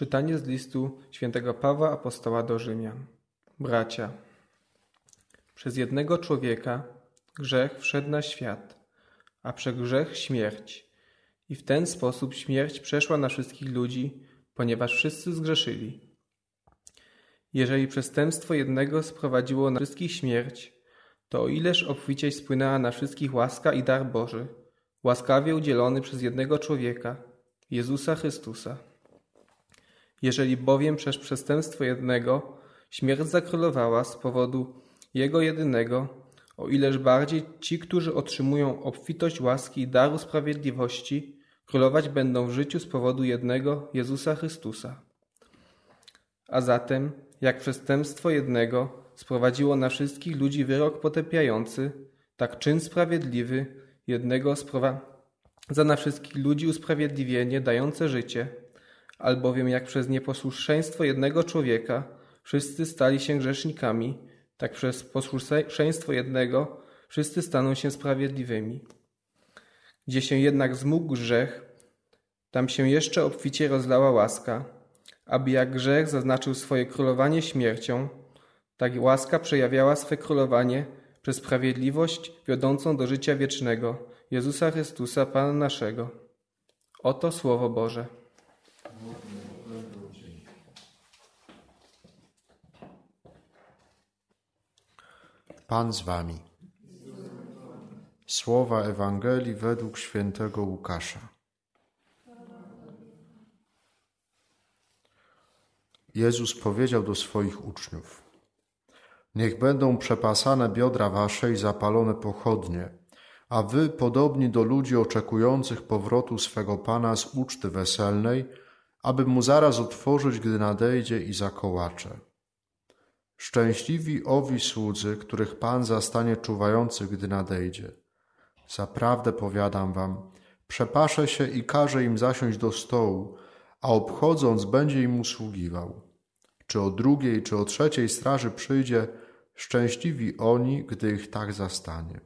Czytanie z listu świętego Pawła Apostoła do Rzymian. Bracia, przez jednego człowieka grzech wszedł na świat, a przez grzech śmierć. I w ten sposób śmierć przeszła na wszystkich ludzi, ponieważ wszyscy zgrzeszyli. Jeżeli przestępstwo jednego sprowadziło na wszystkich śmierć, to o ileż obficiej spłynęła na wszystkich łaska i dar Boży, łaskawie udzielony przez jednego człowieka, Jezusa Chrystusa. Jeżeli bowiem przez przestępstwo jednego śmierć zakrólowała z powodu Jego jedynego, o ileż bardziej ci, którzy otrzymują obfitość łaski i daru sprawiedliwości, królować będą w życiu z powodu jednego Jezusa Chrystusa. A zatem, jak przestępstwo jednego sprowadziło na wszystkich ludzi wyrok potępiający, tak czyn sprawiedliwy jednego sprowadza na wszystkich ludzi usprawiedliwienie dające życie, albowiem jak przez nieposłuszeństwo jednego człowieka wszyscy stali się grzesznikami, tak przez posłuszeństwo jednego wszyscy staną się sprawiedliwymi. Gdzie się jednak zmógł grzech, tam się jeszcze obficie rozlała łaska, aby jak grzech zaznaczył swoje królowanie śmiercią, tak łaska przejawiała swe królowanie przez sprawiedliwość wiodącą do życia wiecznego, Jezusa Chrystusa, Pana naszego. Oto Słowo Boże. Pan z wami. Słowa Ewangelii według świętego Łukasza. Jezus powiedział do swoich uczniów: Niech będą przepasane biodra wasze i zapalone pochodnie, a wy, podobni do ludzi oczekujących powrotu swego Pana z uczty weselnej, aby mu zaraz otworzyć, gdy nadejdzie i zakołacze. Szczęśliwi owi słudzy, których Pan zastanie czuwających, gdy nadejdzie. Zaprawdę powiadam wam, przepaszę się i każe im zasiąść do stołu, a obchodząc będzie im usługiwał. Czy o drugiej, czy o trzeciej straży przyjdzie, szczęśliwi oni, gdy ich tak zastanie.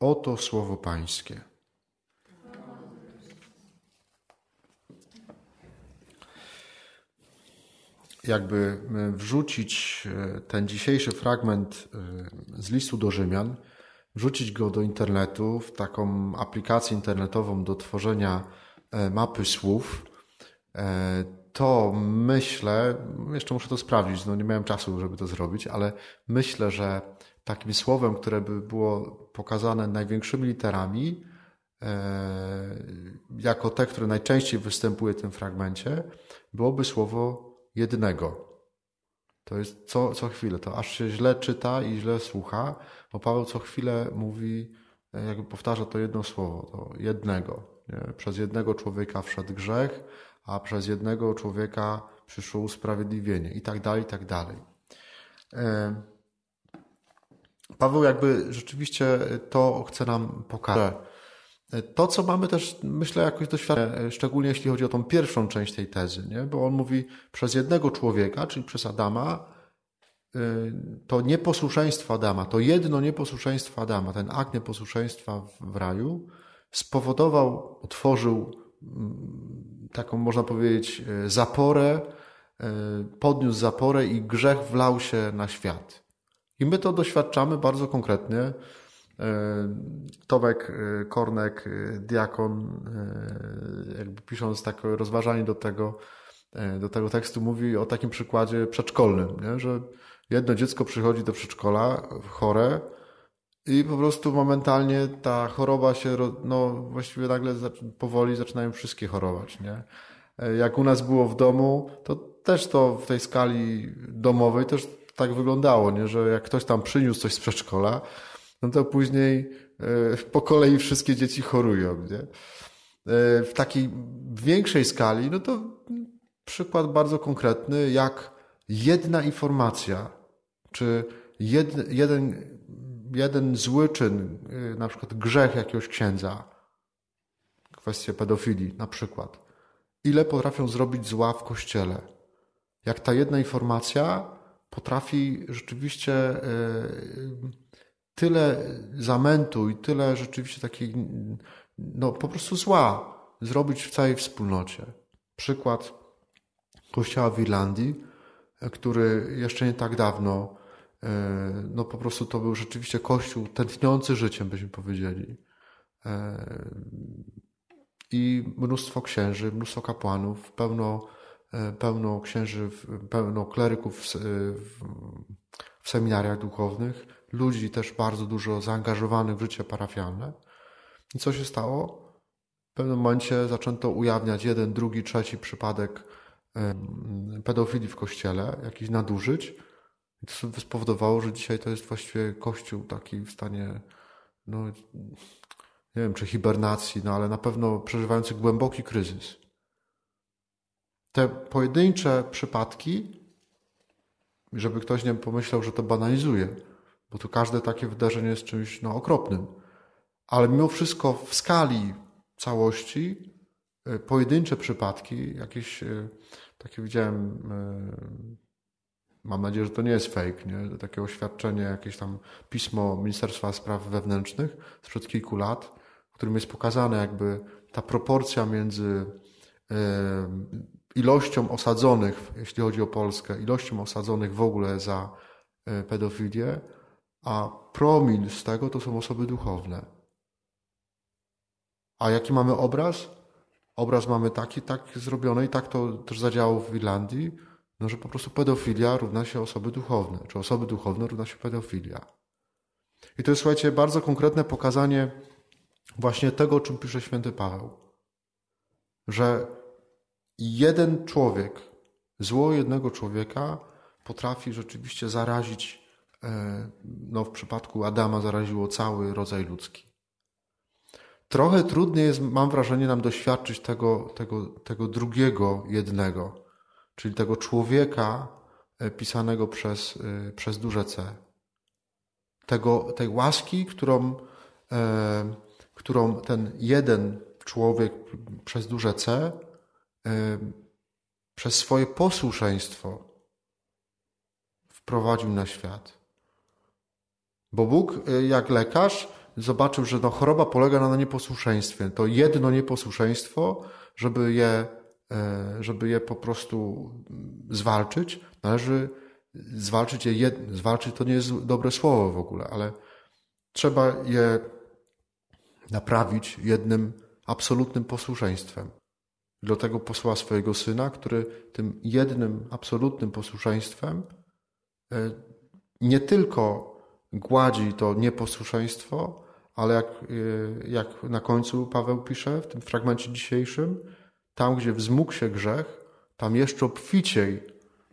Oto słowo Pańskie. Jakby e, wrzucić e, ten dzisiejszy fragment e, z listu do Rzymian, wrzucić go do internetu, w taką aplikację internetową do tworzenia mapy słów, to myślę, jeszcze muszę to sprawdzić, no nie miałem czasu, żeby to zrobić, ale myślę, że takim słowem, które by było pokazane największymi literami, jako te, które najczęściej występuje w tym fragmencie, byłoby słowo jednego. To jest co, co chwilę, to aż się źle czyta i źle słucha, bo Paweł co chwilę mówi, e, jakby powtarza to jedno słowo, to jednego. Nie? Przez jednego człowieka wszedł grzech, a przez jednego człowieka przyszło usprawiedliwienie i tak dalej, i tak dalej. E, Paweł jakby rzeczywiście to chce nam pokazać. To, co mamy też, myślę, jakoś doświadczenie, szczególnie jeśli chodzi o tą pierwszą część tej tezy, nie? bo on mówi przez jednego człowieka, czyli przez Adama, y, to nieposłuszeństwo Adama, to jedno nieposłuszeństwo Adama, ten akt nieposłuszeństwa w raju spowodował, otworzył mm, taką, można powiedzieć, y, zaporę, y, podniósł zaporę i grzech wlał się na świat. I my to doświadczamy bardzo konkretnie E, Tomek e, Kornek, e, diakon, jakby pisząc takie rozważanie do tego, do tego tekstu, mówi o takim przykładzie przedszkolnym, nie? że jedno dziecko przychodzi do przedszkola chore i po prostu momentalnie ta choroba się, no właściwie nagle powoli zaczynają wszystkie chorować. Nie? Jak u nas było w domu, to też to w tej skali domowej też tak wyglądało, nie? że jak ktoś tam przyniósł coś z przedszkola, no to później e, po kolei wszystkie dzieci chorują. Nie? E, w takiej większej skali, no to przykład bardzo konkretny, jak jedna informacja, czy jed, jeden, jeden zły czyn, e, na przykład grzech jakiegoś księdza, kwestia pedofilii na przykład, ile potrafią zrobić zła w kościele. Jak ta jedna informacja potrafi rzeczywiście tyle zamętu i tyle rzeczywiście takiej, no po prostu zła zrobić w całej wspólnocie. przykład kościoła w Irlandii, który jeszcze nie tak dawno, e, no po prostu to był rzeczywiście kościół tętniący życiem, byśmy powiedzieli. E, I mnóstwo księży, mnóstwo kapłanów, pełno, e, pełno księży, pełno kleryków w, w seminariach duchownych, ludzi też bardzo dużo zaangażowanych w życie parafialne. I co się stało? W pewnym momencie zaczęto ujawniać jeden, drugi, trzeci przypadek pedofilii w kościele, jakichś nadużyć. I to spowodowało, że dzisiaj to jest właściwie kościół taki w stanie, no, nie wiem, czy hibernacji, no ale na pewno przeżywający głęboki kryzys. Te pojedyncze przypadki, żeby ktoś nie pomyślał, że to banalizuje, bo tu każde takie wydarzenie jest czymś no, okropnym. Ale mimo wszystko w skali całości e, pojedyncze przypadki, jakieś e, takie widziałem, e, mam nadzieję, że to nie jest fake, nie? takie oświadczenie, jakieś tam pismo Ministerstwa Spraw Wewnętrznych sprzed kilku lat, w którym jest pokazane jakby ta proporcja między ilością osadzonych, jeśli chodzi o Polskę, ilością osadzonych w ogóle za pedofilię, a promil z tego to są osoby duchowne. A jaki mamy obraz? Obraz mamy taki, tak zrobiony i tak to też zadziałało w Irlandii, no, że po prostu pedofilia równa się osoby duchowne, czy osoby duchowne równa się pedofilia. I to jest, słuchajcie, bardzo konkretne pokazanie właśnie tego, o czym pisze święty Paweł. Że jeden człowiek, zło jednego człowieka potrafi rzeczywiście zarazić no w przypadku Adama zaraziło cały rodzaj ludzki. Trochę trudniej jest, mam wrażenie, nam doświadczyć tego, tego, tego drugiego jednego, czyli tego człowieka e, pisanego przez, e, przez duże C. Tego, tej łaski, którą, e, którą ten jeden człowiek przez duże C e, przez swoje posłuszeństwo wprowadził na świat. Bo Bóg, y, jak lekarz, zobaczył, że no, choroba polega na nieposłuszeństwie. To jedno nieposłuszeństwo, żeby je, e, żeby je po prostu zwalczyć, należy zwalczyć je, jed... zwalczyć to nie jest dobre słowo w ogóle, ale trzeba je naprawić jednym absolutnym posłuszeństwem. Dlatego posłała swojego syna, który tym jednym absolutnym posłuszeństwem e, nie tylko gładzi to nieposłuszeństwo, ale jak, y, jak na końcu Paweł pisze w tym fragmencie dzisiejszym, tam gdzie wzmógł się grzech, tam jeszcze obficiej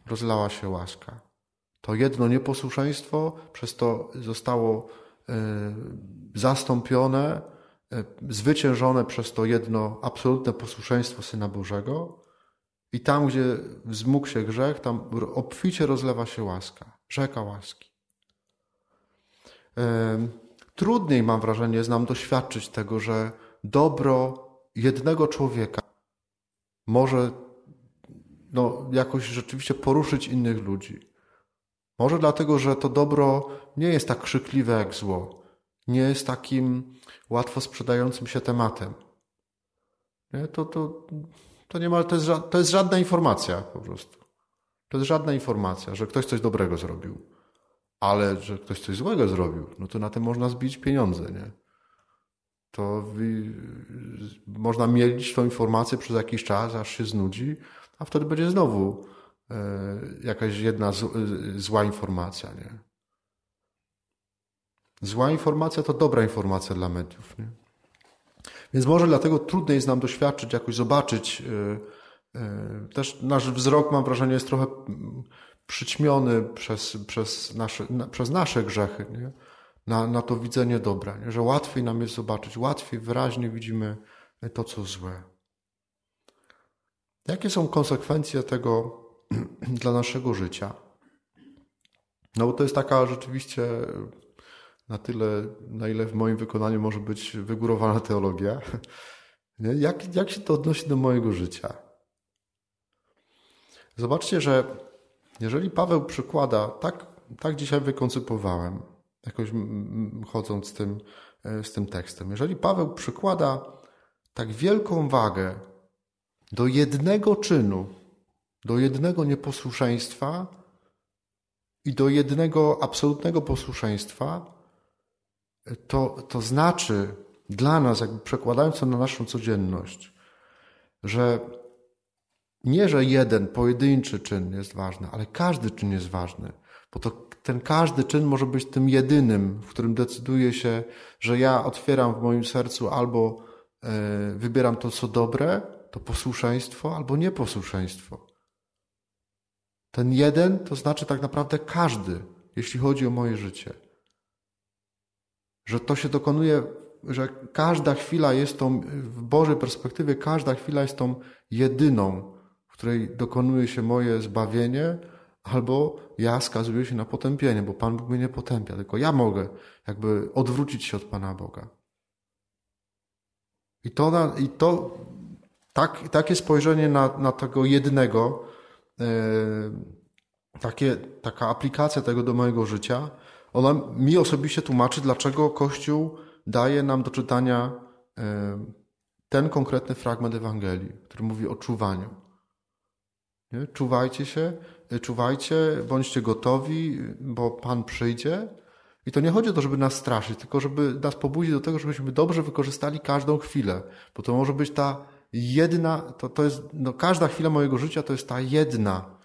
rozlała się łaska. To jedno nieposłuszeństwo przez to zostało y, zastąpione, y, zwyciężone przez to jedno absolutne posłuszeństwo Syna Bożego. I tam, gdzie wzmógł się grzech, tam obficie rozlewa się łaska, rzeka łaski. Trudniej, mam wrażenie, jest nam doświadczyć tego, że dobro jednego człowieka może no, jakoś rzeczywiście poruszyć innych ludzi. Może dlatego, że to dobro nie jest tak krzykliwe jak zło. Nie jest takim łatwo sprzedającym się tematem. Nie? To, to, to, nie ma, to, jest, to jest żadna informacja po prostu. To jest żadna informacja, że ktoś coś dobrego zrobił ale że ktoś coś złego zrobił, no to na tym można zbić pieniądze, nie? To można mielić tą informację przez jakiś czas, aż się znudzi, a wtedy będzie znowu e, jakaś jedna e, zła informacja, nie? Zła informacja to dobra informacja dla mediów, nie? Więc może dlatego trudniej jest nam doświadczyć, jakoś zobaczyć. E, też nasz wzrok, mam wrażenie, jest trochę przyćmiony przez, przez, nasze, na, przez nasze grzechy, nie? Na, na to widzenie dobra, nie? że łatwiej nam jest zobaczyć, łatwiej, wyraźnie widzimy to, co złe. Jakie są konsekwencje tego dla naszego życia? No bo to jest taka rzeczywiście na tyle, na ile w moim wykonaniu może być wygórowana teologia. Jak, jak się to odnosi do mojego życia? Zobaczcie, że jeżeli Paweł przykłada, tak, tak dzisiaj wykoncypowałem, jakoś chodząc z tym, e, z tym tekstem, jeżeli Paweł przykłada tak wielką wagę do jednego czynu, do jednego nieposłuszeństwa i do jednego absolutnego posłuszeństwa, to, to znaczy dla nas, jakby przekładając to na naszą codzienność, że nie, że jeden pojedynczy czyn jest ważny, ale każdy czyn jest ważny, bo to ten każdy czyn może być tym jedynym, w którym decyduje się, że ja otwieram w moim sercu albo e, wybieram to, co dobre, to posłuszeństwo, albo nieposłuszeństwo. Ten jeden to znaczy tak naprawdę każdy, jeśli chodzi o moje życie. Że to się dokonuje, że każda chwila jest tą, w Bożej perspektywie, każda chwila jest tą jedyną, w której dokonuje się moje zbawienie, albo ja skazuję się na potępienie, bo Pan Bóg mnie nie potępia, tylko ja mogę jakby odwrócić się od Pana Boga. I to, i to tak, takie spojrzenie na, na tego jednego, e, takie, taka aplikacja tego do mojego życia, ona mi osobiście tłumaczy, dlaczego Kościół daje nam do czytania e, ten konkretny fragment Ewangelii, który mówi o czuwaniu. Nie? Czuwajcie się, e, czuwajcie, bądźcie gotowi, bo Pan przyjdzie. I to nie chodzi o to, żeby nas straszyć, tylko żeby nas pobudzić do tego, żebyśmy dobrze wykorzystali każdą chwilę, bo to może być ta jedna, to, to jest, no każda chwila mojego życia to jest ta jedna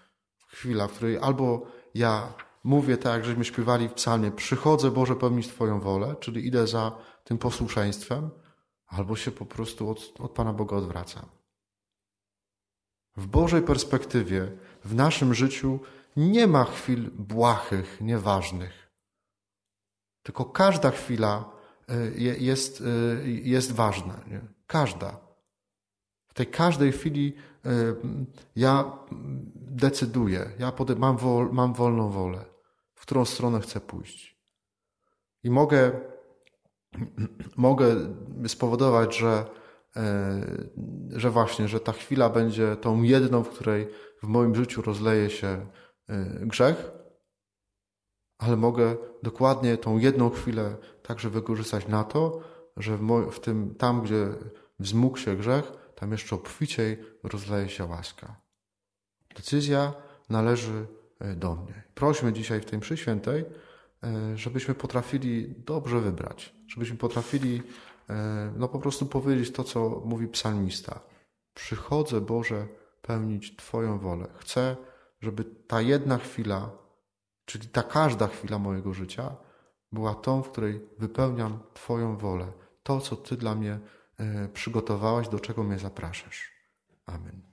chwila, w której albo ja mówię tak, jak żeśmy śpiewali w psalmie, przychodzę Boże pełnić Twoją wolę, czyli idę za tym posłuszeństwem, albo się po prostu od, od Pana Boga odwracam. W Bożej perspektywie, w naszym życiu nie ma chwil błahych, nieważnych. Tylko każda chwila y, jest, y, jest ważna. Nie? Każda tej każdej chwili e, ja decyduję, ja mam, wol, mam wolną wolę, w którą stronę chcę pójść. I mogę, mogę spowodować, że, e, że właśnie, że ta chwila będzie tą jedną, w której w moim życiu rozleje się e, grzech, ale mogę dokładnie tą jedną chwilę także wykorzystać na to, że w, tym, tam, gdzie wzmógł się grzech, tam jeszcze obficiej rozleje się łaska. Decyzja należy e, do mnie. Prośmy dzisiaj w tej mszy świętej, e, żebyśmy potrafili dobrze wybrać, żebyśmy potrafili e, no po prostu powiedzieć to, co mówi psalmista. Przychodzę, Boże, pełnić Twoją wolę. Chcę, żeby ta jedna chwila, czyli ta każda chwila mojego życia, była tą, w której wypełniam Twoją wolę. To, co Ty dla mnie E, przygotowałaś, do czego mnie zapraszasz. Amen.